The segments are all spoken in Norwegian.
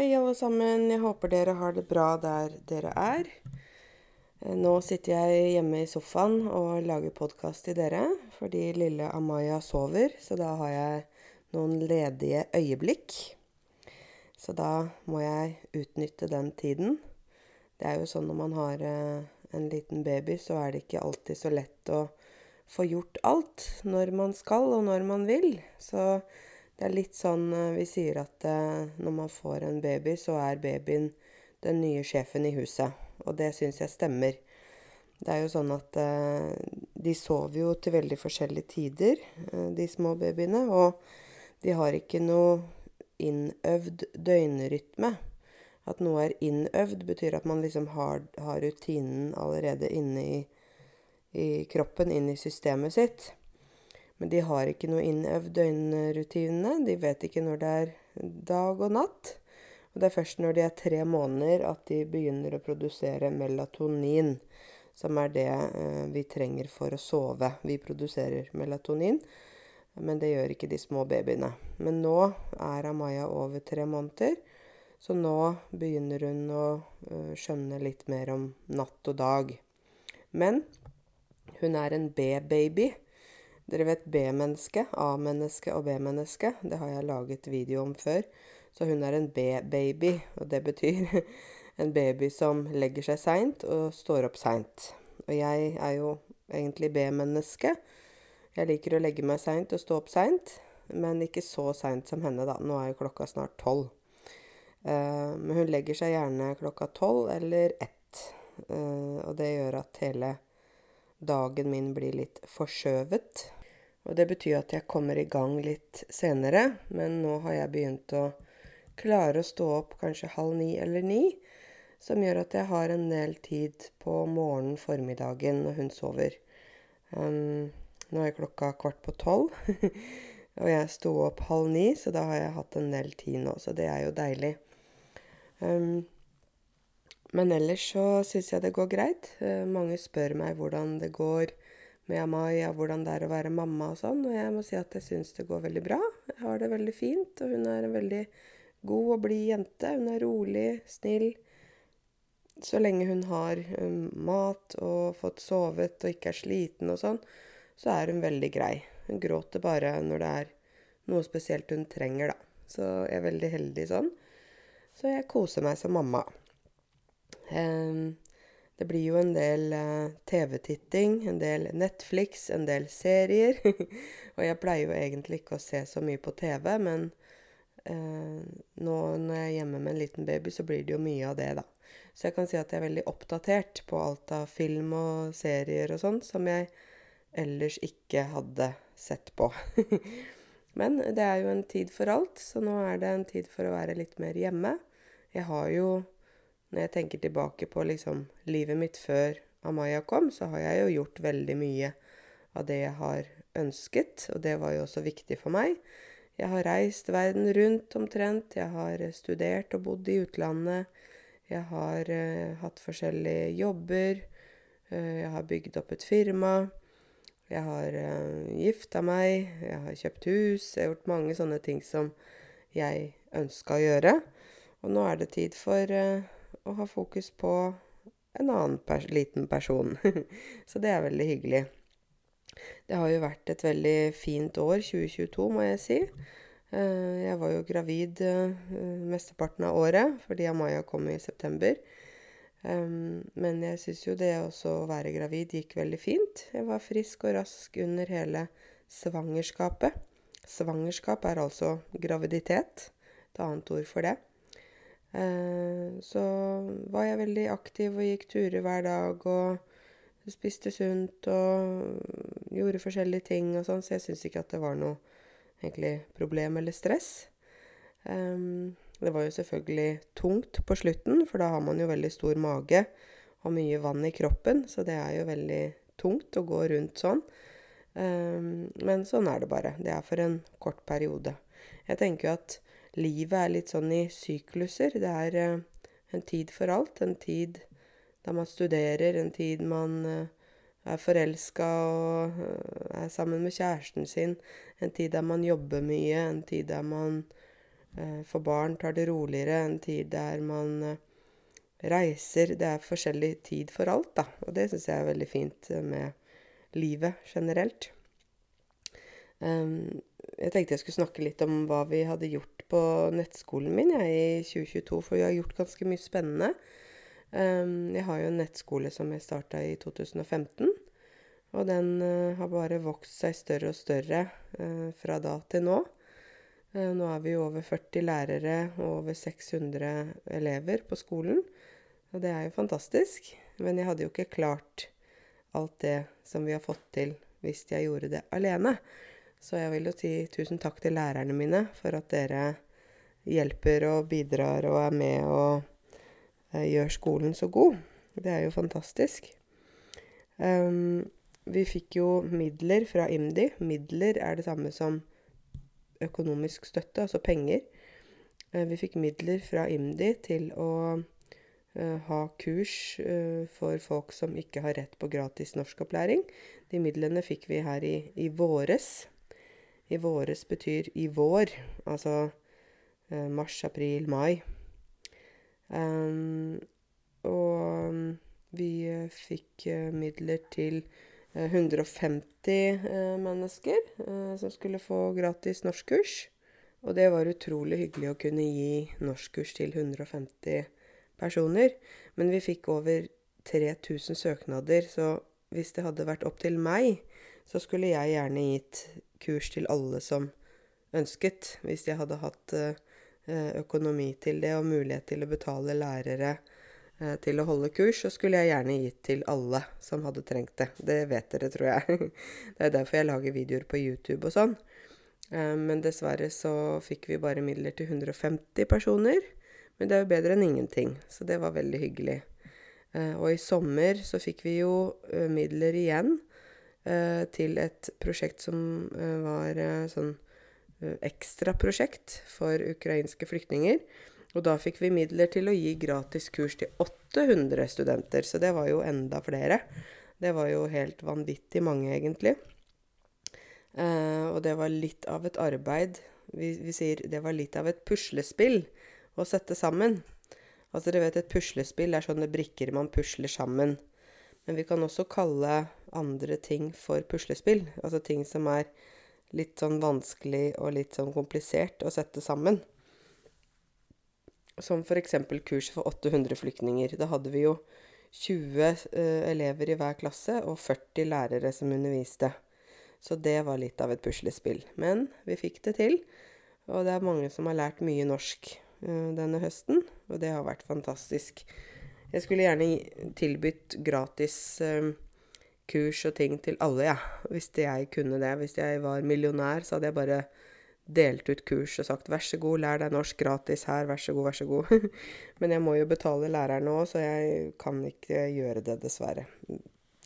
Hei, alle sammen. Jeg håper dere har det bra der dere er. Eh, nå sitter jeg hjemme i sofaen og lager podkast til dere fordi lille Amaya sover, så da har jeg noen ledige øyeblikk. Så da må jeg utnytte den tiden. Det er jo sånn når man har eh, en liten baby, så er det ikke alltid så lett å få gjort alt når man skal og når man vil. Så det er litt sånn eh, vi sier at eh, når man får en baby, så er babyen den nye sjefen i huset. Og det syns jeg stemmer. Det er jo sånn at eh, de sover jo til veldig forskjellige tider, de små babyene. Og de har ikke noe innøvd døgnrytme. At noe er innøvd, betyr at man liksom har, har rutinen allerede inne i, i kroppen, inne i systemet sitt. Men de har ikke noe innøvd døgnrutine. De vet ikke når det er dag og natt. Og det er først når de er tre måneder at de begynner å produsere melatonin, som er det eh, vi trenger for å sove. Vi produserer melatonin, men det gjør ikke de små babyene. Men nå er Amaya over tre måneder, så nå begynner hun å eh, skjønne litt mer om natt og dag. Men hun er en B-baby. Dere vet B-menneske, A-menneske og B-menneske. Det har jeg laget video om før. Så hun er en B-baby, og det betyr en baby som legger seg seint og står opp seint. Og jeg er jo egentlig B-menneske. Jeg liker å legge meg seint og stå opp seint, men ikke så seint som henne, da. Nå er jo klokka snart tolv. Uh, men hun legger seg gjerne klokka tolv eller ett. Uh, og det gjør at hele dagen min blir litt forskjøvet. Og det betyr at jeg kommer i gang litt senere, men nå har jeg begynt å klare å stå opp kanskje halv ni eller ni, som gjør at jeg har en del tid på morgenen, formiddagen, når hun sover. Um, nå er klokka kvart på tolv, og jeg sto opp halv ni, så da har jeg hatt en del tid nå, så det er jo deilig. Um, men ellers så syns jeg det går greit. Uh, mange spør meg hvordan det går med Amaya, hvordan det er å være mamma og sånn. Og jeg må si at jeg syns det går veldig bra. Jeg har det veldig fint, og hun er en veldig god og blid jente. Hun er rolig, snill. Så lenge hun har um, mat og fått sovet og ikke er sliten og sånn, så er hun veldig grei. Hun gråter bare når det er noe spesielt hun trenger, da. Så jeg er veldig heldig sånn. Så jeg koser meg som mamma. Um, det blir jo en del uh, TV-titting, en del Netflix, en del serier. og jeg pleier jo egentlig ikke å se så mye på TV, men uh, nå når jeg er hjemme med en liten baby, så blir det jo mye av det, da. Så jeg kan si at jeg er veldig oppdatert på alt av film og serier og sånn som jeg ellers ikke hadde sett på. men det er jo en tid for alt, så nå er det en tid for å være litt mer hjemme. Jeg har jo når jeg tenker tilbake på liksom livet mitt før Amaya kom, så har jeg jo gjort veldig mye av det jeg har ønsket, og det var jo også viktig for meg. Jeg har reist verden rundt omtrent. Jeg har studert og bodd i utlandet. Jeg har uh, hatt forskjellige jobber. Uh, jeg har bygd opp et firma. Jeg har uh, gifta meg. Jeg har kjøpt hus. Jeg har gjort mange sånne ting som jeg ønska å gjøre. Og nå er det tid for uh, og ha fokus på en annen pers liten person. Så det er veldig hyggelig. Det har jo vært et veldig fint år, 2022, må jeg si. Eh, jeg var jo gravid eh, mesteparten av året, fordi Amaya kom i september. Men jeg syns jo det også å være gravid gikk veldig fint. Jeg var frisk og rask under hele svangerskapet. Svangerskap er altså graviditet. Et annet ord for det. Eh, så var jeg veldig aktiv og gikk turer hver dag og spiste sunt og gjorde forskjellige ting og sånn, så jeg syns ikke at det var noe egentlig problem eller stress. Det var jo selvfølgelig tungt på slutten, for da har man jo veldig stor mage og mye vann i kroppen, så det er jo veldig tungt å gå rundt sånn. Men sånn er det bare. Det er for en kort periode. Jeg tenker jo at livet er litt sånn i sykluser. Det er uh, en tid for alt. En tid da man studerer, en tid man uh, er forelska og uh, er sammen med kjæresten sin. En tid der man jobber mye, en tid der man får for barn tar det roligere en tid der man eh, reiser. Det er forskjellig tid for alt, da. Og det syns jeg er veldig fint med livet generelt. Um, jeg tenkte jeg skulle snakke litt om hva vi hadde gjort på nettskolen min jeg, i 2022, for vi har gjort ganske mye spennende. Um, jeg har jo en nettskole som jeg starta i 2015. Og den uh, har bare vokst seg større og større uh, fra da til nå. Uh, nå er vi over 40 lærere og over 600 elever på skolen. Og det er jo fantastisk. Men jeg hadde jo ikke klart alt det som vi har fått til hvis jeg gjorde det alene. Så jeg vil jo si tusen takk til lærerne mine for at dere hjelper og bidrar og er med og uh, gjør skolen så god. Det er jo fantastisk. Um, vi fikk jo midler fra IMDi. Midler er det samme som økonomisk støtte, altså penger. Uh, vi fikk midler fra IMDi til å uh, ha kurs for folk som ikke har rett på gratis norskopplæring. De midlene fikk vi her i, i våres. I våres betyr i vår, altså eh, mars, april, mai. Um, og vi eh, fikk eh, midler til 150 eh, mennesker som skulle få gratis norskkurs. Og det var utrolig hyggelig å kunne gi norskkurs til 150 personer. Men vi fikk over 3000 søknader, så hvis det hadde vært opp til meg, så skulle jeg gjerne gitt kurs til alle som ønsket, hvis jeg hadde hatt eh, økonomi til det og mulighet til å betale lærere eh, til å holde kurs, så skulle jeg gjerne gitt til alle som hadde trengt det. Det vet dere, tror jeg. Det er derfor jeg lager videoer på YouTube og sånn. Eh, men dessverre så fikk vi bare midler til 150 personer. Men det er jo bedre enn ingenting, så det var veldig hyggelig. Og i sommer så fikk vi jo midler igjen Eh, til et prosjekt som eh, var eh, sånn ekstraprosjekt for ukrainske flyktninger. Og da fikk vi midler til å gi gratis kurs til 800 studenter, så det var jo enda flere. Det var jo helt vanvittig mange, egentlig. Uh, og det var litt av et arbeid. Vi, vi, sier det var litt av et puslespill å sette sammen. Altså, dere vet, et puslespill er sånne brikker man pusler sammen. Men vi kan også kalle andre ting for puslespill. Altså ting som er litt sånn vanskelig og litt sånn komplisert å sette sammen. Som f.eks. kurs for 800 flyktninger. Da hadde vi jo 20 eh, elever i hver klasse og 40 lærere som underviste. Så det var litt av et puslespill. Men vi fikk det til. Og det er mange som har lært mye norsk eh, denne høsten, og det har vært fantastisk. Jeg skulle gjerne tilbudt gratis eh, kurs og ting til alle, ja. Hvis jeg kunne det. Hvis jeg var millionær, så hadde jeg bare delt ut kurs og sagt 'vær så god, lær deg norsk gratis her, vær så god, vær så god'. Men jeg må jo betale læreren òg, så jeg kan ikke gjøre det, dessverre.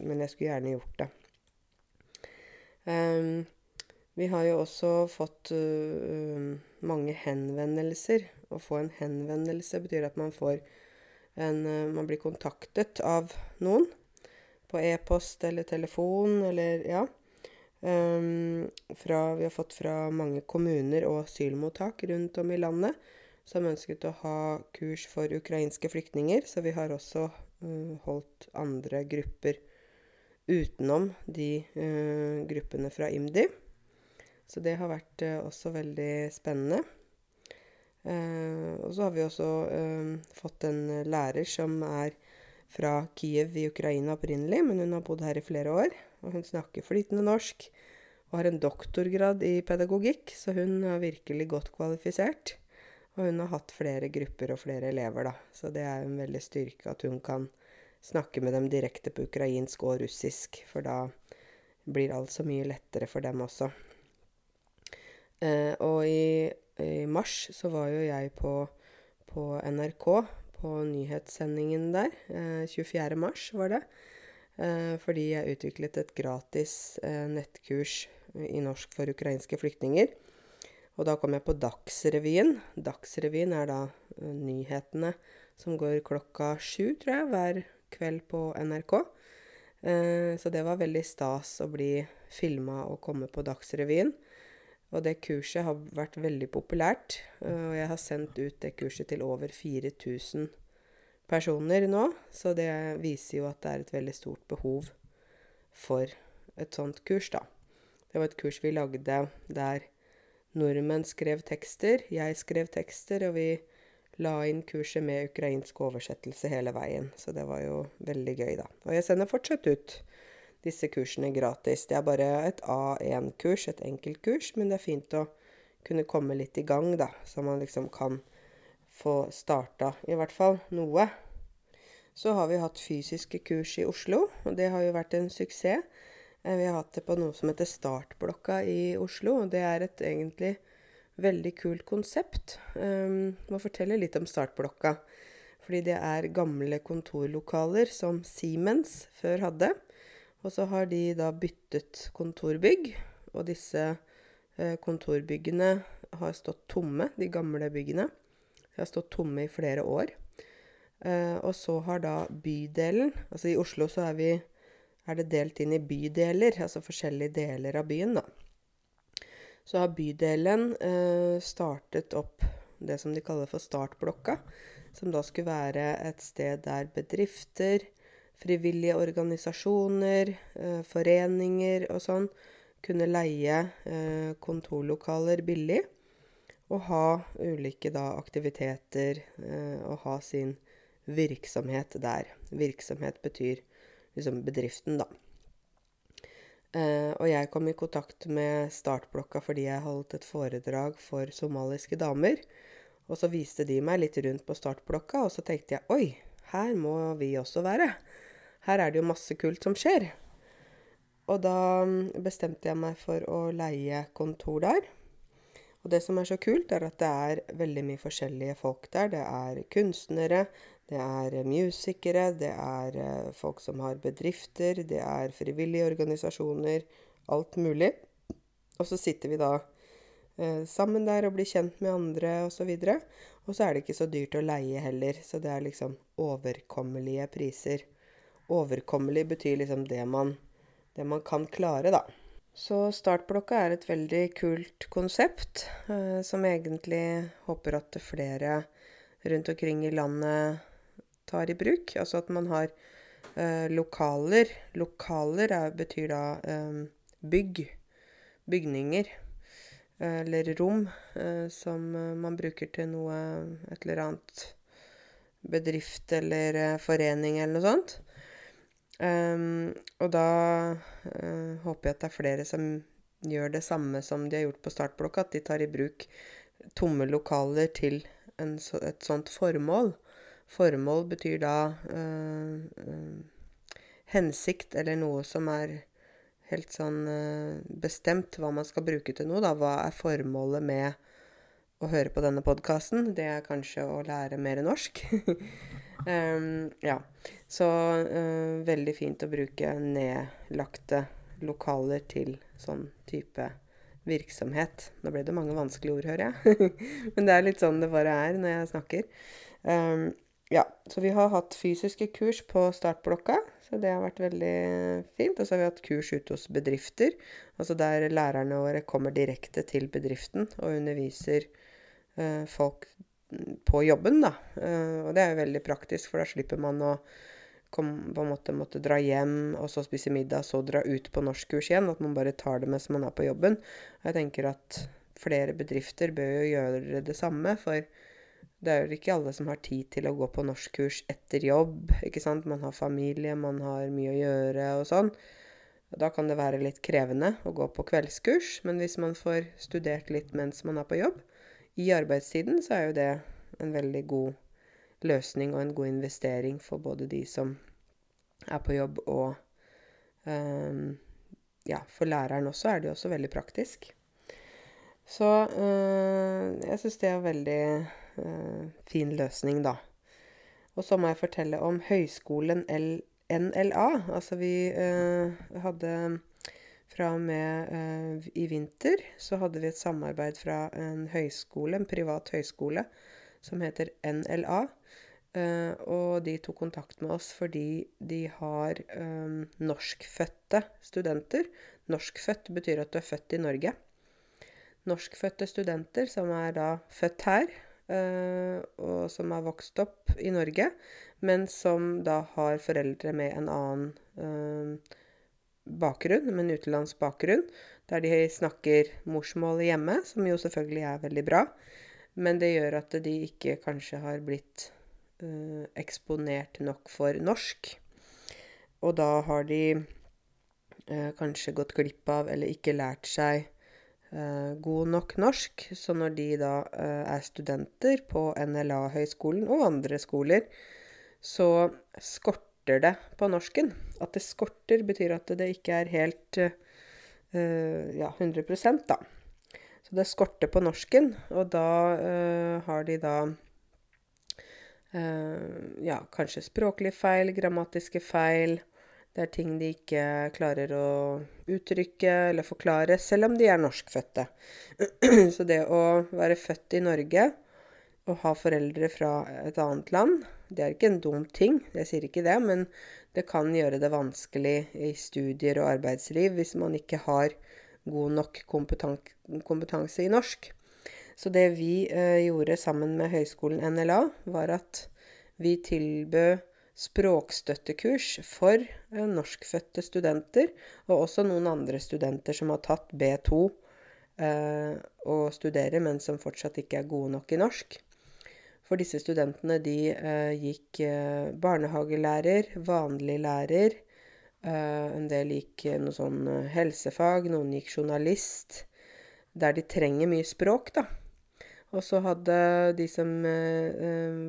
Men jeg skulle gjerne gjort det. Um, vi har jo også fått uh, mange henvendelser. Å få en henvendelse betyr at man får en uh, Man blir kontaktet av noen på e-post eller telefon eller ja. Um, fra, vi har fått fra mange kommuner og asylmottak rundt om i landet som ønsket å ha kurs for ukrainske flyktninger. Så vi har også uh, holdt andre grupper utenom de uh, gruppene fra IMDi. Så det har vært uh, også veldig spennende. og så har vi også fått en lærer som er fra Kiev i Ukraina opprinnelig, men hun har bodd her i flere år. Og hun snakker flytende norsk og har en doktorgrad i pedagogikk, så hun er virkelig godt kvalifisert. Og hun har hatt flere grupper og flere elever, da. Så det er en veldig styrke at hun kan snakke med dem direkte på ukrainsk og russisk, for da blir alt så mye lettere for dem også. Eh, og i, i, mars så var jo jeg på, på NRK på nyhetssendingen der. Eh, 24. mars var det. Eh, fordi jeg utviklet et gratis eh, nettkurs i norsk for ukrainske flyktninger. Og da kom jeg på Dagsrevyen. Dagsrevyen er da eh, nyhetene som går klokka sju, tror jeg, hver kveld på NRK. Eh, så det var veldig stas å bli filma og komme på Dagsrevyen. Og det kurset har vært veldig populært. Og jeg har sendt ut det kurset til over 4000 personer nå. Så det viser jo at det er et veldig stort behov for et sånt kurs, da. Det var et kurs vi lagde der nordmenn skrev tekster, jeg skrev tekster, og vi la inn kurset med ukrainsk oversettelse hele veien. Så det var jo veldig gøy, da. Og jeg sender fortsatt ut disse kursene gratis. Det er bare et A1-kurs, et enkeltkurs, men det er fint å kunne komme litt i gang, da, så man liksom kan få starta i hvert fall noe. Så har vi hatt fysiske kurs i Oslo, og det har jo vært en suksess. Eh, vi har hatt det på noe som heter Startblokka i Oslo, og det er et egentlig veldig kult konsept. Um, må fortelle litt om Startblokka. Fordi det er gamle kontorlokaler som Siemens før hadde. Og så har de da byttet kontorbygg, og disse eh, kontorbyggene har stått tomme, de gamle byggene. De har stått tomme i flere år. Eh, og så har da bydelen Altså i Oslo så er vi er det delt inn i bydeler, altså forskjellige deler av byen, da. Så har bydelen eh, startet opp det som de kaller for Startblokka, som da skulle være et sted der bedrifter, frivillige organisasjoner, eh, foreninger og sånn kunne leie eh, kontorlokaler billig. Og ha ulike da aktiviteter eh, og ha sin virksomhet der. Virksomhet betyr liksom bedriften, da. Og jeg kom i kontakt med startblokka fordi jeg holdt et foredrag for somaliske damer. Og så viste de meg litt rundt på startblokka, og så tenkte jeg oi, her må vi også være. Her er det jo masse kult som skjer. Og da mm, bestemte jeg meg for å leie kontor der. Og det som er så kult, er at det er veldig mye forskjellige folk der. Det er kunstnere, det er musikere, det er eh, folk som har bedrifter, det er frivillige organisasjoner. Alt mulig. Og så sitter vi da eh, sammen der og blir kjent med andre osv. Og, og så er det ikke så dyrt å leie heller, så det er liksom overkommelige priser overkommelig betyr liksom det man, det man kan klare, da. Så startblokka er et veldig kult konsept, eh, som egentlig håper at flere rundt omkring i landet tar i bruk. Altså at man har eh, lokaler. Lokaler er, betyr da eh, bygg. Bygninger. Eh, eller rom eh, som eh, man bruker til noe Et eller annet bedrift eller forening eller noe sånt. Um, og da uh, håper jeg at det er flere som gjør det samme som de har gjort på startblokka, at de tar i bruk tomme lokaler til en, et sånt formål. Formål betyr da uh, uh, hensikt eller noe som er helt sånn bestemt hva man skal bruke til noe. Da. Hva er formålet med å høre på denne podkasten? Det er kanskje å lære mer norsk. um, ja. Så uh, veldig fint å bruke nedlagte lokaler til sånn type virksomhet. Nå ble det mange vanskelige ord, hører jeg. Men det er litt sånn det bare er når jeg snakker. Um, ja, så vi har hatt fysiske kurs på startblokka, så det har vært veldig fint. Og så har vi hatt kurs ute hos bedrifter, altså der lærerne våre kommer direkte til bedriften og underviser uh, folk på jobben, da. Uh, og det er jo veldig praktisk, for da slipper man å kom, på en måte måtte dra hjem og så spise middag, så dra ut på norskkurs igjen. At man bare tar det mens man er på jobben. Og jeg tenker at flere bedrifter bør jo gjøre det samme, for det er jo ikke alle som har tid til å gå på norskkurs etter jobb. ikke sant? Man har familie, man har mye å gjøre og sånn. Da kan det være litt krevende å gå på kveldskurs, men hvis man får studert litt mens man er på jobb, i arbeidstiden, så er jo det en veldig god løsning og en god investering for både de som er på jobb, og um, ja, for læreren også er det jo også veldig praktisk. Så uh, jeg syns det er en veldig uh, fin løsning, da. Og så må jeg fortelle om høyskolen L NLA. Altså vi uh, hadde fra og med i vinter så hadde vi et samarbeid fra en høyskole, en privat høyskole, som heter NLA. Uh, og de tok kontakt med oss fordi de har um, norskfødte studenter. Norskfødt betyr at du er født i Norge. norskfødte studenter som er da født her, eh, og som har vokst opp i Norge, men som da har foreldre med en annen eh, bakgrunn, med en utenlandsk bakgrunn, der de snakker morsmålet hjemme, som jo selvfølgelig er veldig bra. Men det gjør at de ikke kanskje har blitt eh, eksponert nok for norsk. Og da har de eh, kanskje gått glipp av eller ikke lært seg eh, god nok norsk. Så når de da eh, er studenter på NLA-høgskolen og andre skoler, så skorter det på norsken. At det skorter, betyr at det ikke er helt eh, ja, 100 da. Så det skorter på norsken, og da uh, har de da uh, ja, kanskje språklige feil, grammatiske feil. Det er ting de ikke klarer å uttrykke eller forklare, selv om de er norskfødte. Så det å være født i Norge og ha foreldre fra et annet land, det er ikke en dum ting, jeg sier ikke det, men det kan gjøre det vanskelig i studier og arbeidsliv hvis man ikke har god nok kompetanse i norsk. Så det vi eh, gjorde sammen med Høgskolen NLA, var at vi tilbød språkstøttekurs for eh, norskfødte studenter, og også noen andre studenter som har tatt B2 eh, og studerer, men som fortsatt ikke er gode nok i norsk. For disse studentene, de eh, gikk eh, barnehagelærer, vanlig lærer, Uh, en del gikk noe sånn helsefag, noen gikk journalist. Der de trenger mye språk, da. Og så hadde de som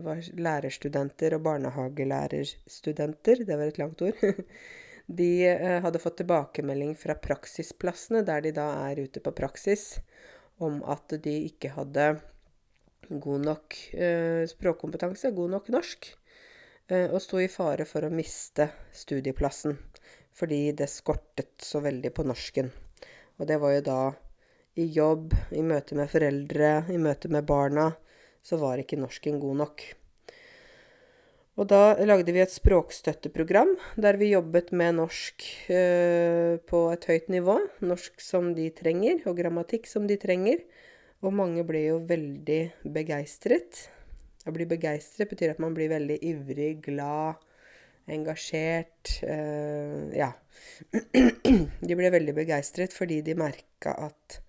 var lærerstudenter og barnehagelærerstudenter, det var et langt ord, de hadde fått tilbakemelding fra praksisplassene, der de da er ute på praksis, om at de ikke hadde god nok språkkompetanse, god nok norsk, og sto i fare for å miste studieplassen fordi det skortet så veldig på norsken. Og det var jo da i jobb, i møte med foreldre, i møte med barna, så var ikke norsken god nok. Og da lagde vi et språkstøtteprogram der vi jobbet med norsk eh, på et høyt nivå. Norsk som de trenger, og grammatikk som de trenger. Og mange ble jo veldig begeistret. Å bli begeistret betyr at man blir veldig ivrig, glad, engasjert. Uh, ja. De ble veldig begeistret fordi de merka at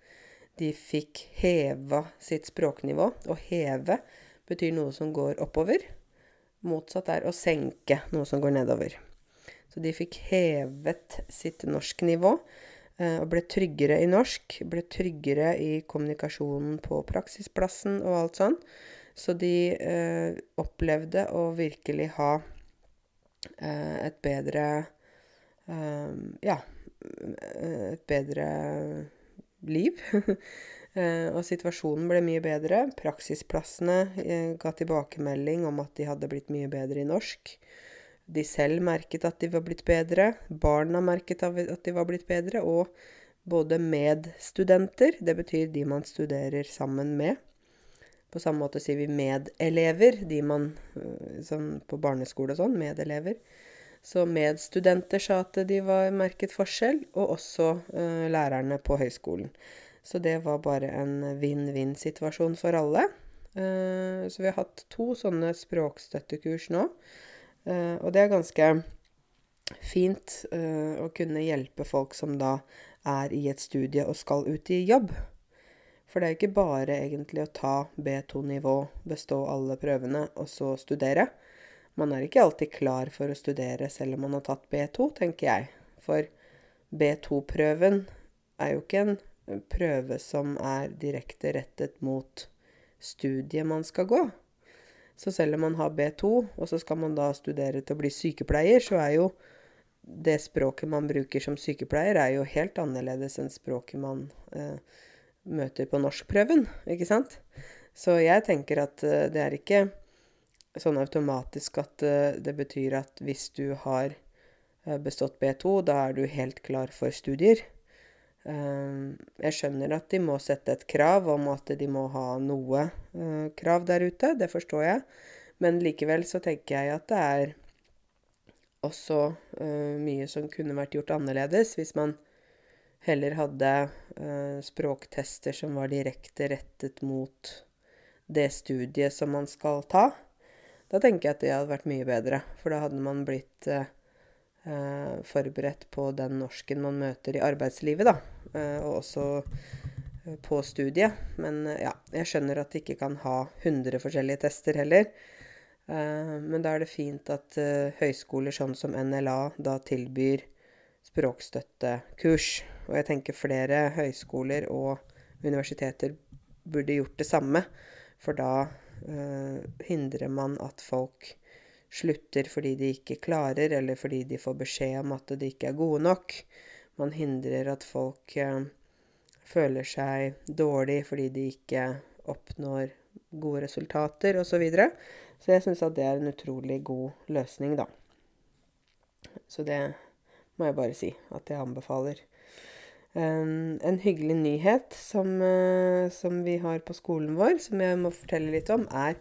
de fikk heva sitt språknivå. Å heve betyr noe som går oppover. Motsatt er å senke, noe som går nedover. Så de fikk hevet sitt norsknivå og ble tryggere i norsk. Ble tryggere i kommunikasjonen på praksisplassen og alt sånn. Så de eh, opplevde å virkelig ha Eh, et bedre eh, Ja, et bedre liv. Eh, og situasjonen ble mye bedre. Praksisplassene ga tilbakemelding om at de hadde blitt mye bedre i norsk. De selv merket at de var blitt bedre. Barna merket at de var blitt bedre. Og både medstudenter, det betyr de man studerer sammen med, på samme måte sier vi medelever, de man øh, sånn på barneskole og sånn, medelever. Så medstudenter sa at de var merket forskjell, og også uh, lærerne på høyskolen. Så det var bare en vinn-vinn-situasjon for alle. Uh, så vi har hatt to sånne språkstøttekurs nå. Uh, og det er ganske fint å kunne hjelpe folk som da er i et studie og skal ut i jobb. For det er jo ikke bare egentlig å ta B2-nivå, bestå alle prøvene og så studere. Man er ikke alltid klar for å studere selv om man har tatt B2, tenker jeg. For B2-prøven er jo ikke en prøve som er direkte rettet mot studiet man skal gå. Så selv om man har B2, og så skal man da studere til å bli sykepleier, så er jo det språket man bruker som sykepleier, er jo helt annerledes enn språket man eh, møter på norskprøven, ikke sant? Så jeg tenker at eh, det er ikke sånn automatisk at eh, det betyr at hvis du har uh, bestått B2, da er du helt klar for studier. Jeg skjønner at de må sette et krav om at de må ha noe krav der ute, det forstår jeg. Men likevel så tenker jeg at det er også mye som kunne vært gjort annerledes hvis man heller hadde eh, språktester som var direkte rettet mot det studiet som man skal ta, da tenker jeg at det hadde vært mye bedre. For da hadde man blitt eh, eh forberedt på den norsken man møter i arbeidslivet, da. Eh, og også eh, på studiet. Men ja, jeg skjønner at de ikke kan ha 100 forskjellige tester heller. men da er det fint at høyskoler sånn som NLA da tilbyr språkstøttekurs. Og jeg tenker flere høyskoler og universiteter burde gjort det samme. For da eh, hindrer man at folk slutter fordi de ikke klarer, eller fordi de får beskjed om at de ikke er gode nok. Man hindrer at folk eh, føler seg dårlig fordi de ikke oppnår gode resultater osv. Så, videre. så jeg syns at det er en utrolig god løsning, da. Så det må jeg bare si at jeg anbefaler. Um, en hyggelig nyhet som, uh, som, vi har på skolen vår, som jeg må fortelle litt om, er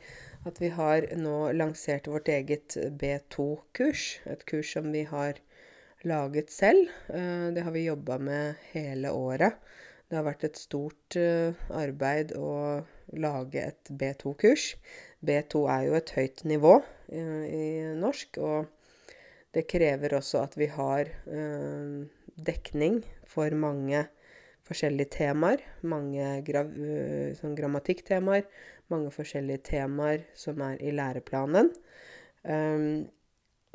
at vi har nå lansert vårt eget B2-kurs. Et kurs som vi har laget selv. Uh, det har vi jobba med hele året. Det har vært et stort uh, arbeid å lage et B2-kurs. B2 er jo et høyt nivå i norsk. og det krever også at vi har eh, dekning for mange forskjellige temaer. Mange gra eh, sånn grammatikktemaer. Mange forskjellige temaer som er i læreplanen. Um,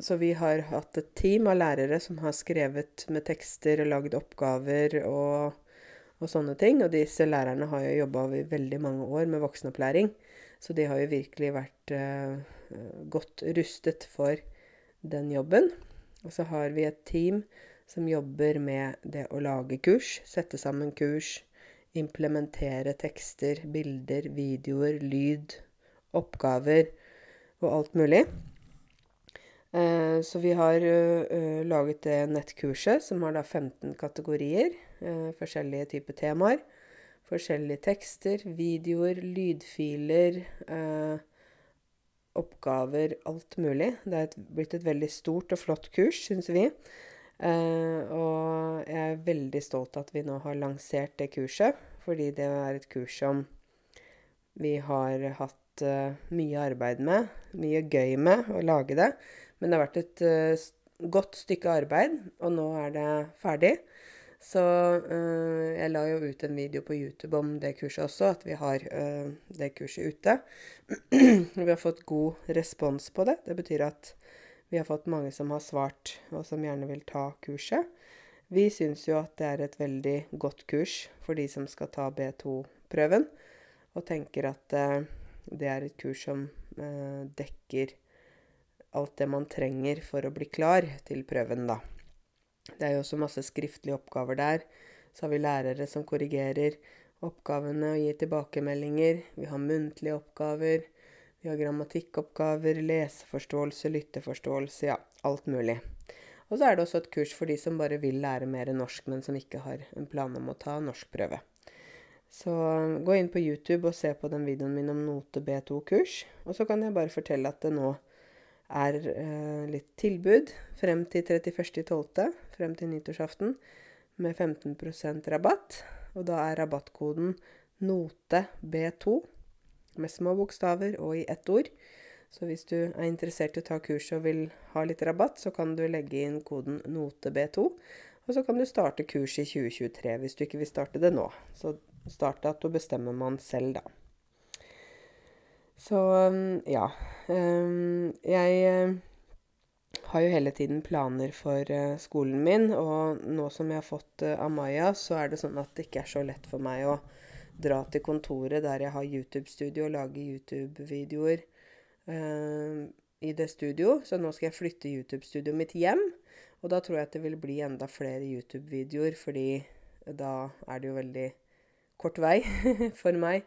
så vi har hatt et team av lærere som har skrevet med tekster og lagd oppgaver og, og, sånne ting. Og disse lærerne har jo jobba i veldig mange år med voksenopplæring. Så de har jo virkelig vært uh, godt rustet for den jobben. Og så har vi et team som jobber med det å lage kurs, sette sammen kurs, implementere tekster, bilder, videoer, lyd, oppgaver og alt mulig. Eh, så vi har uh, laget det nettkurset, som har da 15 kategorier. Uh, forskjellige typer temaer. Forskjellige tekster, videoer, lydfiler. Oppgaver, alt mulig. Det er blitt et veldig stort og flott kurs, syns vi. Eh, og jeg er veldig stolt at vi nå har lansert det kurset, fordi det er et kurs som vi har hatt uh, mye arbeid med, mye gøy med å lage det. Men det har vært et uh, godt stykke arbeid, og nå er det ferdig. Så jeg la jo ut en video på YouTube om det kurset også, at vi har det kurset ute. vi har fått god respons på det. Det betyr at vi har fått mange som har svart, og som gjerne vil ta kurset. Vi syns jo at det er et veldig godt kurs for de som skal ta B2-prøven, og tenker at øh, det er et kurs som dekker alt det man trenger for å bli klar til prøven, da. Det er jo også masse skriftlige oppgaver der. Så har vi lærere som korrigerer oppgavene og gir tilbakemeldinger. Vi har muntlige oppgaver. Vi har grammatikkoppgaver, leseforståelse, lytteforståelse, ja, alt mulig. Og så er det også et kurs for de som bare vil lære mer norsk, men som ikke har en plan om å ta norskprøve. Så gå inn på YouTube og se på den videoen min om Note B2-kurs. Og så kan jeg bare fortelle at det nå er eh, litt tilbud frem til 31.12., frem til nyttårsaften, med 15% rabatt. Og da er rabattkoden NOTEB2 med små bokstaver og i ett ord. Så hvis du er interessert i å ta kurset og vil ha litt rabatt, så kan du legge inn koden NOTEB2. Og så kan du starte kurset i 2023 hvis du ikke vil starte det nå. Så start at du bestemmer man selv, da. Så ja. Jeg eh, har jo hele tiden planer for eh, skolen min, og nå som jeg har fått eh, Amaya, så er det sånn at det ikke er så lett for meg å dra til kontoret der jeg har YouTube-studio og lage YouTube-videoer i det studio. Så nå skal jeg flytte YouTube-studioet mitt hjem, og da tror jeg at det vil bli enda flere YouTube-videoer, fordi da er det jo veldig kort vei for meg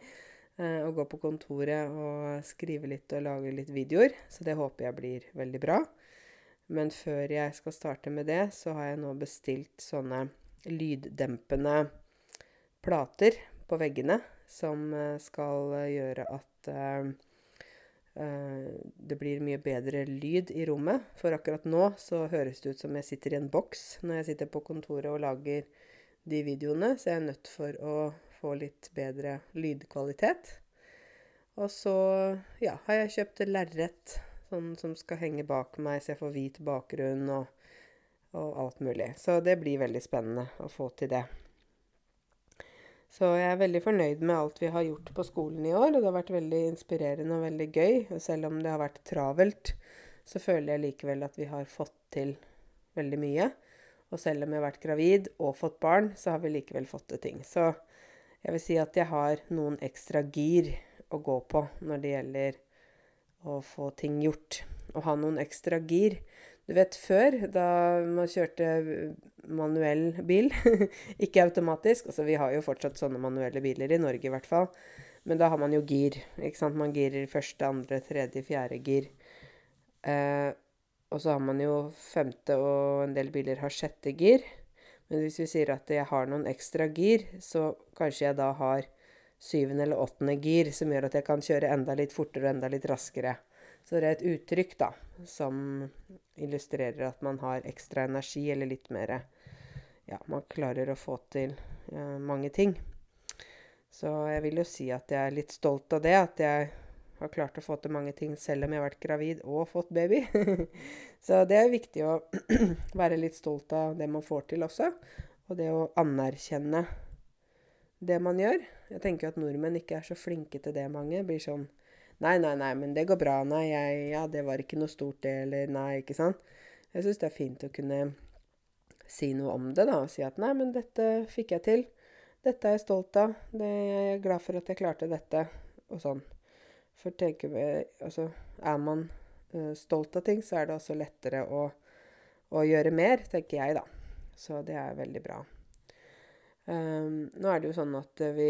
å gå på kontoret og skrive litt og lage litt videoer. Så det håper jeg blir veldig bra. Men før jeg skal starte med det, så har jeg nå bestilt sånne lyddempende plater på veggene som eh, skal gjøre at uh, det blir mye bedre lyd i rommet. For akkurat nå så høres det ut som jeg sitter i en boks når jeg sitter på kontoret og lager de videoene, så jeg er nødt for å få litt bedre lydkvalitet. Og så ja, har jeg kjøpt lerret sånn som skal henge bak meg, så jeg får hvit bakgrunn og, og alt mulig. Så det blir veldig spennende å få til det. Så jeg er veldig fornøyd med alt vi har gjort på skolen i år. Og det har vært veldig inspirerende og veldig gøy. Og selv om det har vært travelt, så føler jeg likevel at vi har fått til veldig mye. Og selv om jeg har vært gravid og fått barn, så har vi likevel fått til ting. Så jeg vil si at jeg har noen ekstra gir å gå på når det gjelder å få ting gjort. Å ha noen ekstra gir. Du vet før, da man kjørte manuell bil, ikke automatisk Altså vi har jo fortsatt sånne manuelle biler i Norge i hvert fall. Men da har man jo gir. ikke sant? Man girer første, andre, tredje, fjerde gir. Eh, og så har man jo femte, og en del biler har sjette gir. Men hvis vi sier at jeg har noen ekstra gir, så kanskje jeg da har syvende eller åttende gir, som gjør at jeg kan kjøre enda litt fortere og enda litt raskere. Så det er et uttrykk da, som illustrerer at man har ekstra energi, eller litt mer Ja, man klarer å få til eh, mange ting. Så jeg vil jo si at jeg er litt stolt av det. At jeg har klart å få til mange ting selv om jeg har vært gravid og fått baby. så det er viktig å være litt stolt av det man får til også. Og det å anerkjenne det man gjør. Jeg tenker at nordmenn ikke er så flinke til det, mange. Blir sånn Nei, nei, nei, men det går bra. Nei, jeg, ja, det var ikke noe stort, det. Eller nei, ikke sant. Jeg syns det er fint å kunne si noe om det, da. Og si at nei, men dette fikk jeg til. Dette er jeg stolt av. Det, jeg er glad for at jeg klarte dette. Og sånn. For tenker vi Altså, er man uh, stolt av ting, så er det også lettere å, å, gjøre mer, tenker jeg, da. Så det er veldig bra. Um, nå er det jo sånn at vi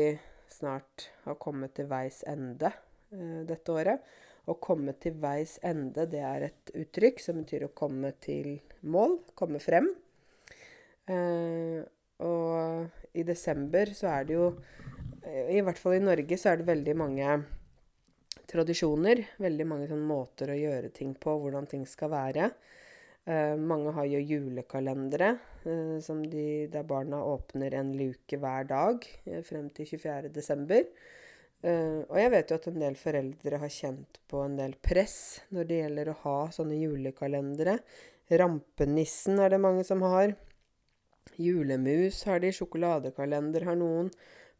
snart har kommet til veis ende dette året. Å komme til veis ende, det er et uttrykk som betyr å komme til mål, komme frem. Eh, og i desember så er det jo eh, I hvert fall i Norge så er det veldig mange tradisjoner. Veldig mange sånne måter å gjøre ting på, hvordan ting skal være. Eh, mange har jo julekalendere eh, de, der barna åpner en luke hver dag eh, frem til 24. Uh, og jeg vet jo at en del foreldre har kjent på en del press når det gjelder å ha sånne julekalendere. Rampenissen er det mange som har. Julemus har de. Sjokoladekalender har noen.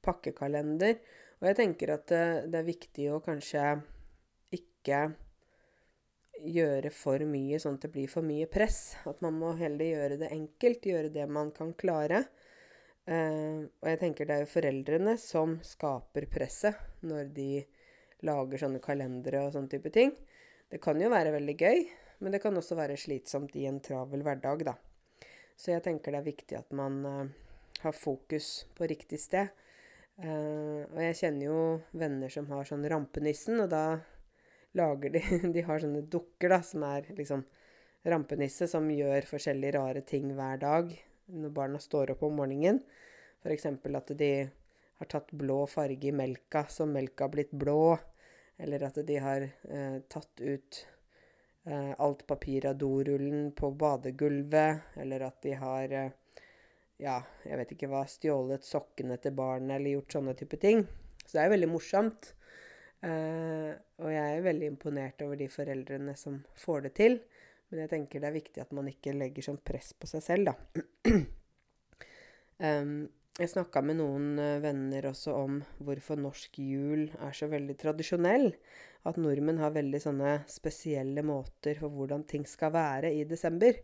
Pakkekalender. Og jeg tenker at det, det er viktig å kanskje ikke gjøre for mye sånn at det blir for mye press. At man må heller gjøre det enkelt. Gjøre det man kan klare. Uh, og jeg tenker det er jo foreldrene som skaper presset når de lager sånne kalendere og sånne type ting. Det kan jo være veldig gøy, men det kan også være slitsomt i en travel hverdag, da. Så jeg tenker det er viktig at man uh, har fokus på riktig sted. Uh, og jeg kjenner jo venner som har sånn Rampenissen, og da lager de De har sånne dukker, da, som er liksom rampenisse, som gjør forskjellige rare ting hver dag når barna står opp om morgenen. F.eks. at de har tatt blå farge i melka, så melka har blitt blå. Eller at de har eh, tatt ut eh, alt papir av dorullen på badegulvet. Eller at de har eh, ja, jeg vet ikke hva, stjålet sokkene til barnet eller gjort sånne type ting. Så det er veldig morsomt. Eh, og jeg er veldig imponert over de foreldrene som får det til. Men jeg tenker det er viktig at man ikke legger sånn press på seg selv, da. um, jeg snakka med noen uh, venner også om hvorfor norsk jul er så veldig tradisjonell. At nordmenn har veldig sånne spesielle måter for hvordan ting skal være i desember.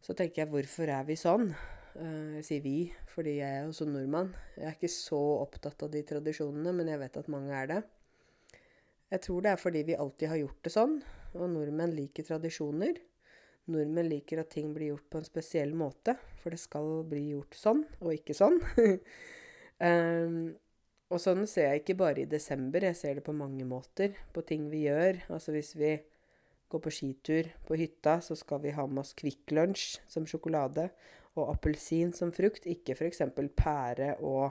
Så tenker jeg, hvorfor er vi sånn? Uh, jeg sier vi, fordi jeg er også nordmann. Jeg er ikke så opptatt av de tradisjonene, men jeg vet at mange er det. Jeg tror det er fordi vi alltid har gjort det sånn. Og nordmenn liker tradisjoner. Nordmenn liker at ting blir gjort på en spesiell måte, for det skal bli gjort sånn, og ikke sånn. um, og sånn ser jeg ikke bare i desember, jeg ser det på mange måter. På ting vi gjør. Altså hvis vi går på skitur på hytta, så skal vi ha med oss Kvikk Lunsj som sjokolade og appelsin som frukt, ikke f.eks. pære og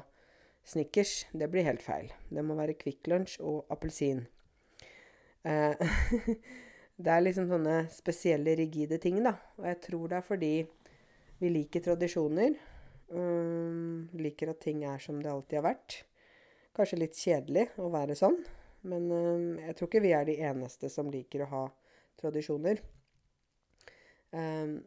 Snickers. Det blir helt feil. Det må være Kvikk Lunsj og appelsin. Eh, Det er liksom sånne spesielle, rigide ting, da. Og jeg tror det er fordi vi liker tradisjoner. Um, liker at ting er som det alltid har vært. Kanskje litt kjedelig å være sånn, men um, jeg tror ikke vi er de eneste som liker å ha tradisjoner. Um,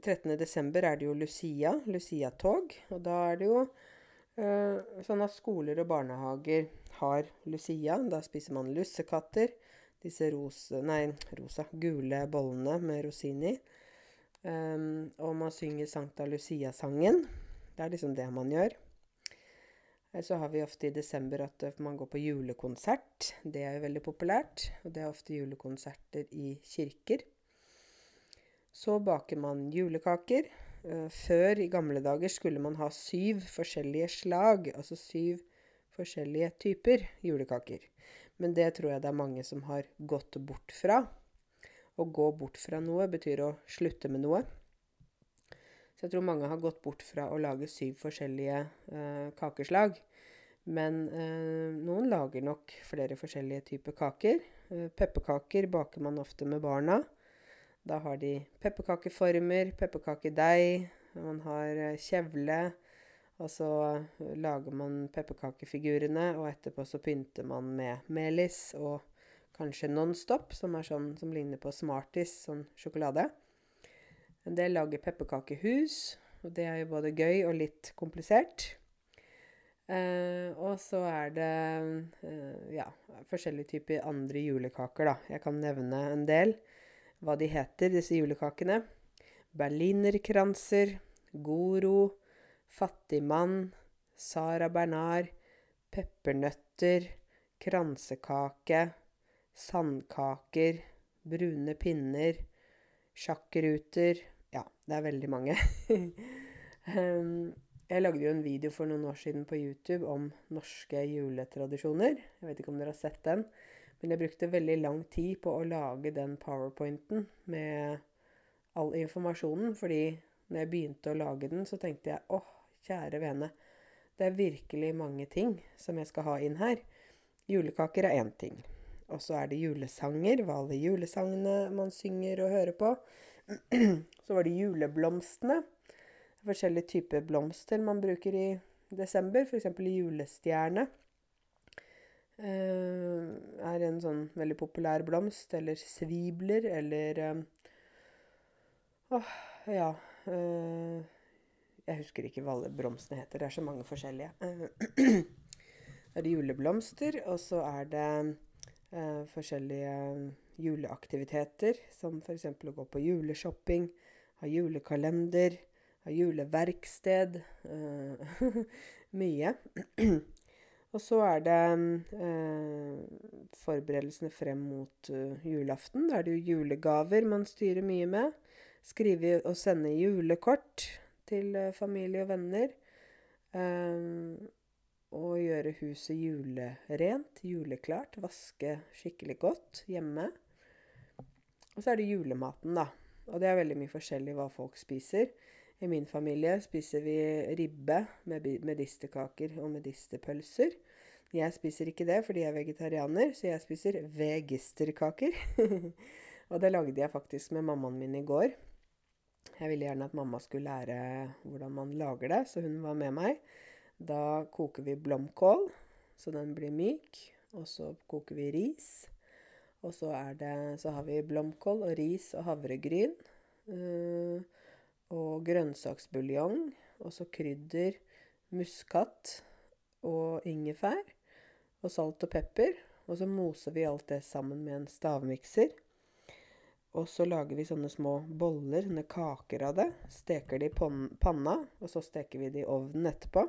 13.12. er det jo Lucia, Lucia-tog. Og da er det jo uh, sånn at skoler og barnehager har Lucia. Da spiser man lussekatter. Disse rosa, nei, rosa, gule bollene med rosin i. Um, og man synger Sankta Lucia-sangen. Det er liksom det man gjør. Så har vi ofte i desember at man går på julekonsert. Det er jo veldig populært. Og det er ofte julekonserter i kirker. Så baker man julekaker. Eh, før, i gamle dager, skulle man ha syv forskjellige slag, altså syv forskjellige typer julekaker. Men det tror jeg det er mange som har gått bort fra. Å gå bort fra noe betyr å slutte med noe. Så jeg tror mange har gått bort fra å lage syv forskjellige eh, kakeslag. Men eh, noen lager nok flere forskjellige typer kaker. Eh, pepperkaker baker man ofte med barna. Da har de pepperkakeformer, pepperkakedeig, man har eh, kjevle. Og så eh, lager man pepperkakefigurene, og etterpå så pynter man med melis og kanskje Nonstop, som er sånn som ligner på Smarties, sånn sjokolade. En del lager pepperkakehus, og det er jo både gøy og litt komplisert. Eh, og så er det eh, ja, forskjellige typer andre julekaker, da. Jeg kan nevne en del hva de heter, disse julekakene. Berlinerkranser, Goro, Fattigmann, Sara Bernard, peppernøtter, kransekake, sandkaker, brune pinner, sjakkruter Ja, det er veldig mange. jeg lagde jo en video for noen år siden på YouTube om norske juletradisjoner. Jeg vet ikke om dere har sett den. Men jeg brukte veldig lang tid på å lage den powerpointen med all informasjonen. Fordi når jeg begynte å lage den, så tenkte jeg åh, kjære vene. Det er virkelig mange ting som jeg skal ha inn her. Julekaker er én ting. Og så er det julesanger, hva alle julesangene man synger og hører på. Så var det juleblomstene. Forskjellige typer blomster man bruker i desember. F.eks. julestjerne. Eh, er en sånn veldig populær blomst. Eller svibler, eller eh, Åh, ja øh, Jeg husker ikke hva alle blomstene heter. Det er så mange forskjellige. Da er det juleblomster, og så er det øh, forskjellige juleaktiviteter, som f.eks. å gå på juleshopping, ha julekalender, ha juleverksted. Øh, mye. Og så er det eh, forberedelsene frem mot uh, julaften. Da er det jo julegaver man styrer mye med. Skrive og sende julekort til uh, familie og venner. Um, og gjøre huset julerent, juleklart. Vaske skikkelig godt hjemme. Og så er det julematen, da. Og det er veldig mye forskjellig hva folk spiser. I min familie spiser vi ribbe med medisterkaker og medisterpølser. Jeg spiser ikke det fordi jeg er vegetarianer, så jeg spiser vegisterkaker. og det lagde jeg faktisk med mammaen min i går. Jeg ville gjerne at mamma skulle lære hvordan man lager det, så hun var med meg. Da koker vi blomkål, så den blir myk. Og så koker vi ris. Og så, det, så har vi blomkål og ris og havregryn. Uh, og grønnsaksbuljong. Og så krydder, muskat og ingefær. Og salt og pepper. Og så moser vi alt det sammen med en stavmikser. Og så lager vi sånne små boller, sånne kaker av det. Steker det i panna, og så steker vi det i ovnen etterpå.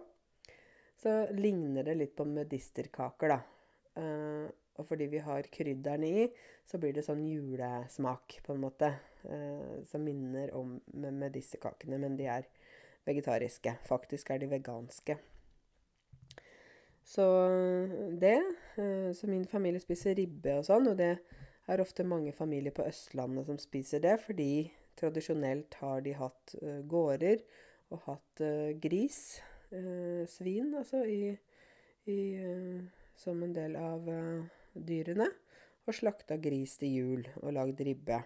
Så ligner det litt på medisterkaker, da. Uh, og fordi vi har krydderne i, så blir det sånn julesmak, på en måte. Eh, som minner om med, med men de er vegetariske. Faktisk er de veganske. Så det. Eh, så min familie spiser ribbe og sånn, og det er ofte mange familier på Østlandet som spiser det, fordi tradisjonelt har de hatt uh, gårder og hatt uh, gris, uh, svin, altså, i, i, som en del av dyrene og slakta gris til jul og lagd ribbe.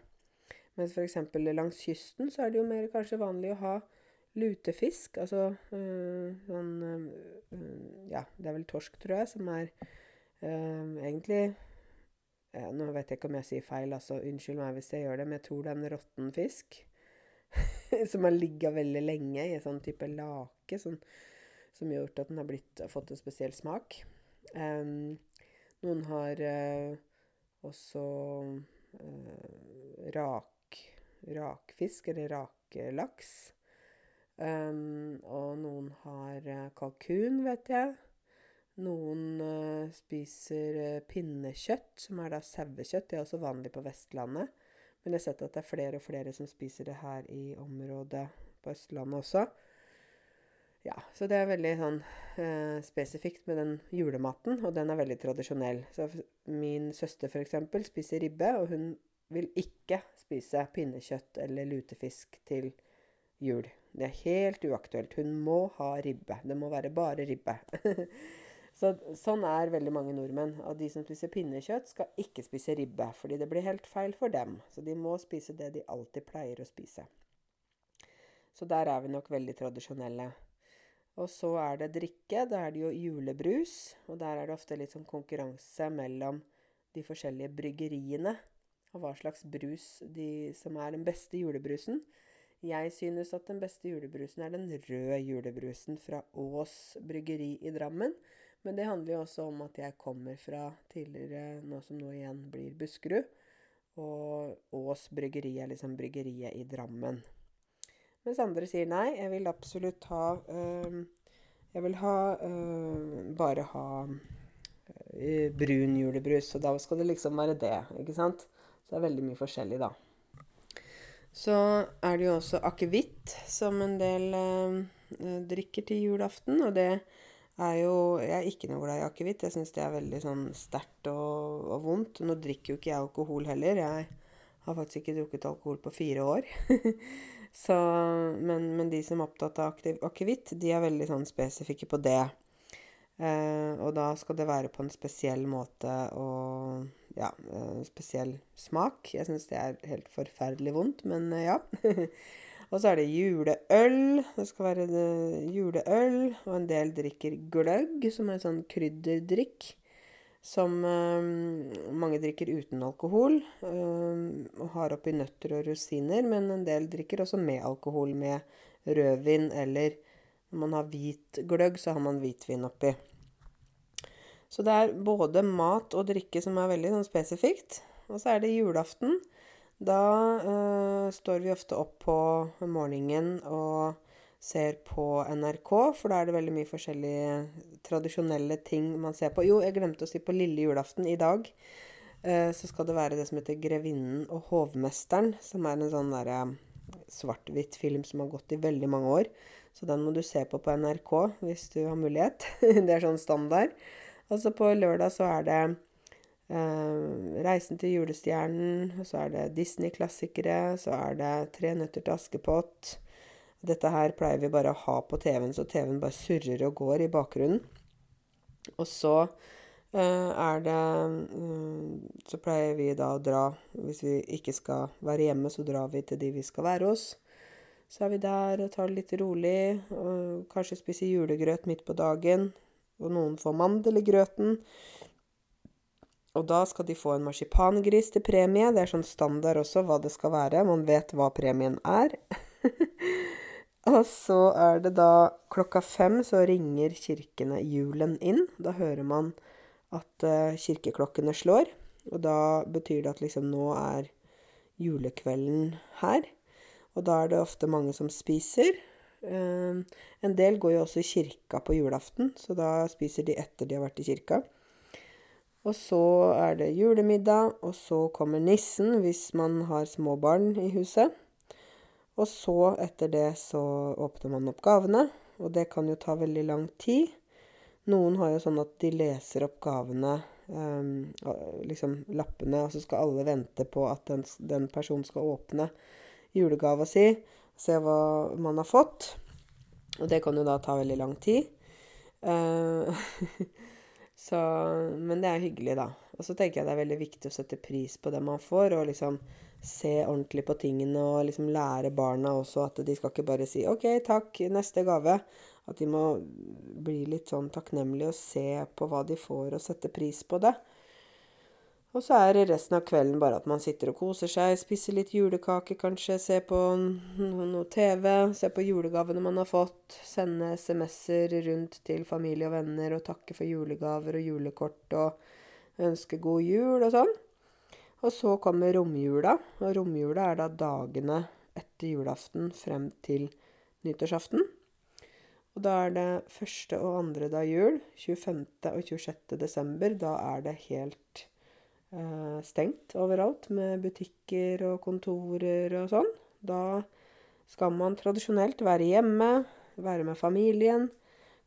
Mens f.eks. langs kysten så er det jo mer kanskje vanlig å ha lutefisk. Altså sånn Ja, det er vel torsk, tror jeg, som er egentlig ja, Nå vet jeg ikke om jeg sier feil, altså unnskyld meg hvis jeg gjør det, men jeg tror det er en råtten fisk. som har ligget veldig lenge i en sånn type lake, sånn, som har gjort at den har blitt, fått en spesiell smak. Um, noen har uh, også uh, rak, rakfisk, eller rakelaks. Um, og noen har kalkun, vet jeg. Noen uh, spiser uh, pinnekjøtt, som er da sauekjøtt. Det er også vanlig på Vestlandet. Men jeg har sett at det er flere og flere som spiser det her i området på Østlandet også. Ja, så det er veldig sånn uh, spesifikt med den julematen, og den er veldig tradisjonell. Så min søster f.eks. spiser ribbe, og hun vil ikke spise pinnekjøtt eller lutefisk til jul. Det er helt uaktuelt. Hun må ha ribbe. Det må være bare ribbe. Så, sånn er veldig mange nordmenn. Og de som spiser pinnekjøtt, skal ikke spise ribbe, fordi det blir helt feil for dem. Så de må spise det de alltid pleier å spise. Så der er vi nok veldig tradisjonelle. Og så er det drikke. Da er det jo julebrus. Og der er det ofte litt sånn konkurranse mellom de forskjellige bryggeriene. Og hva slags brus de, som er den beste julebrusen. Jeg synes at den beste julebrusen er den røde julebrusen fra Ås bryggeri i Drammen. Men det handler jo også om at jeg kommer fra tidligere, nå som nå igjen blir Buskerud. Og Ås bryggeri er liksom bryggeriet i Drammen. Mens andre sier nei, jeg vil absolutt ha øh, Jeg vil ha øh, bare ha øh, brun julebrus. Og da skal det liksom være det, ikke sant? Så det er veldig mye forskjellig, da. Så er det jo også akevitt, som en del drikker til julaften. Og det er jo Jeg er ikke noe glad i akevitt. Jeg syns det er veldig sånn sterkt og, og, vondt. Nå drikker jo ikke jeg alkohol heller. Jeg har faktisk ikke drukket alkohol på fire år. Så, men, men, de som er opptatt av akevitt, de er veldig sånn spesifikke på det. Eh, og da skal det være på en spesiell måte og ja, spesiell smak. Jeg syns det er helt forferdelig vondt, men eh, ja. Og så er det juleøl. Det skal være juleøl. Og en del drikker gløgg, som er en sånn krydderdrikk. Som um, mange drikker uten alkohol. Um, og har oppi nøtter og rosiner. Men en del drikker også med alkohol, med rødvin eller når man har hvit gløgg, så har man hvitvin oppi. Så det er både mat og drikke som er veldig sånn spesifikt. Og så er det julaften. Da uh, står vi ofte opp på morgenen og ser på NRK, for da er det veldig mye forskjellige tradisjonelle ting man ser på. Jo, jeg glemte å si på lille julaften i dag. Uh, så skal det være det som heter 'Grevinnen og hovmesteren', som er en sånn derre uh, svart-hvitt film som har gått i veldig mange år. Så den må du se på på NRK hvis du har mulighet. det er sånn standard. Og så på lørdag så er det 'Reisen til julestjernen', så er det Disney-klassikere, så er det 'Tre nøtter til Askepott'. Dette her pleier vi bare å ha på TV-en, så TV-en bare surrer og går i bakgrunnen. Og så uh, er det um, Så pleier vi da å dra Hvis vi ikke skal være hjemme, så drar vi til de vi skal være hos. Så er vi der og tar det litt rolig, og kanskje spiser julegrøt midt på dagen. Og noen får mandel i grøten. Og da skal de få en marsipangris til premie. Det er sånn standard også hva det skal være. Man vet hva premien er. og så er det da klokka fem så ringer kirkene julen inn. Da hører man at uh, kirkeklokkene slår. Og da betyr det at liksom nå er julekvelden her. Og da er det ofte mange som spiser. Uh, en del går jo også i kirka på julaften, så da spiser de etter de har vært i kirka. Og så er det julemiddag, og så kommer nissen hvis man har små barn i huset. Og så, etter det, så åpner man opp gavene, og det kan jo ta veldig lang tid. Noen har jo sånn at de leser opp gavene, um, liksom lappene, og så skal alle vente på at den, den personen skal åpne julegava si, se hva man har fått. Og det kan jo da ta veldig lang tid. Uh, Så, men det er hyggelig, da. Og så tenker jeg det er veldig viktig å sette pris på det man får, og liksom se ordentlig på tingene og liksom lære barna også at de skal ikke bare si 'OK, takk, neste gave'. At de må bli litt sånn takknemlige og se på hva de får, og sette pris på det. Og så er det resten av kvelden bare at man sitter og koser seg, spiser litt julekake kanskje, ser på noe TV, ser på julegavene man har fått, sende SMS-er rundt til familie og venner og takke for julegaver og julekort og ønske god jul og sånn. Og så kommer romjula, og romjula er da dagene etter julaften frem til nyttårsaften. Og da er det første og andre dag jul, 25. og 26. desember. Da er det helt stengt overalt med butikker og kontorer og sånn. Da skal man tradisjonelt være hjemme, være med familien,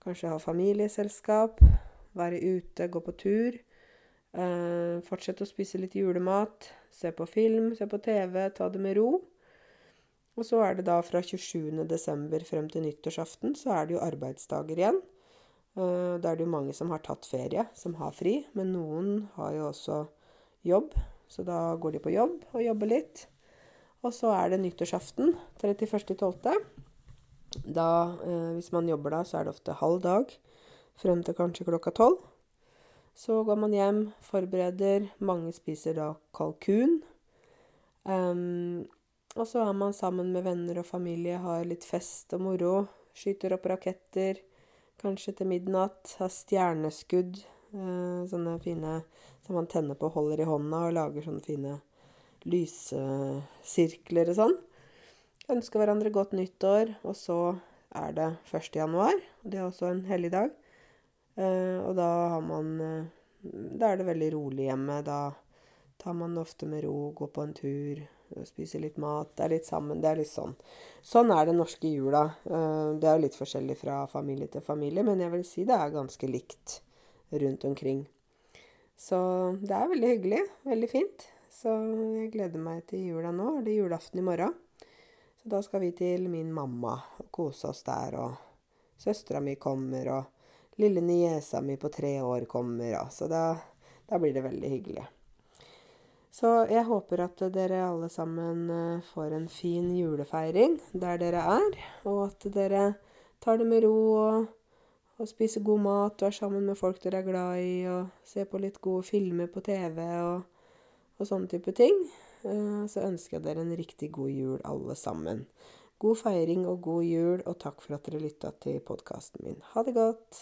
kanskje ha familieselskap, være ute, gå på tur. Eh, fortsette å spise litt julemat, se på film, se på TV, ta det med ro. Og så er det da fra 27. desember frem til nyttårsaften, så er det jo arbeidsdager igjen. Uh, da er det jo mange som har tatt ferie, som har fri. Men noen har jo også jobb, så da går de på jobb og jobber litt. Og så er det nyttårsaften, 31.12. Da, uh, hvis man jobber da, så er det ofte halv dag frem til kanskje klokka tolv. Så går man hjem, forbereder. Mange spiser da kalkun. Um, og så er man sammen med venner og familie, har litt fest og moro. Skyter opp raketter, kanskje til midnatt. Har stjerneskudd, Uh, sånne fine som man tenner på, og holder i hånda og lager sånne fine lyssirkler og sånn. Ønsker hverandre godt nyttår, og så er det 1. januar. Det er også en helligdag. Eh, og da har man eh, Da er det veldig rolig hjemme. Da tar man ofte med ro, går på en tur spiser litt mat, det er litt sammen. Det er litt sånn. Sånn er den norske jula. Eh, det er jo litt forskjellig fra familie til familie, men jeg vil si det er ganske likt rundt omkring. Så det er veldig hyggelig. Veldig fint. Så jeg gleder meg til jula nå. Det er julaften i morgen. Så da skal vi til min mamma og kose oss der. Og søstera mi kommer, og lille niesa mi på tre år kommer. Og, så da, da blir det veldig hyggelig. Så jeg håper at dere alle sammen eh, får en fin julefeiring der dere er, og at dere tar det med ro og, og spise god mat er sammen med folk dere er glad i, og se på litt gode filmer på TV og, og sånne type ting. Eh, så ønsker jeg dere en riktig god jul, alle sammen. God feiring og god jul, og takk for at dere lytta til podkasten min. Ha det godt.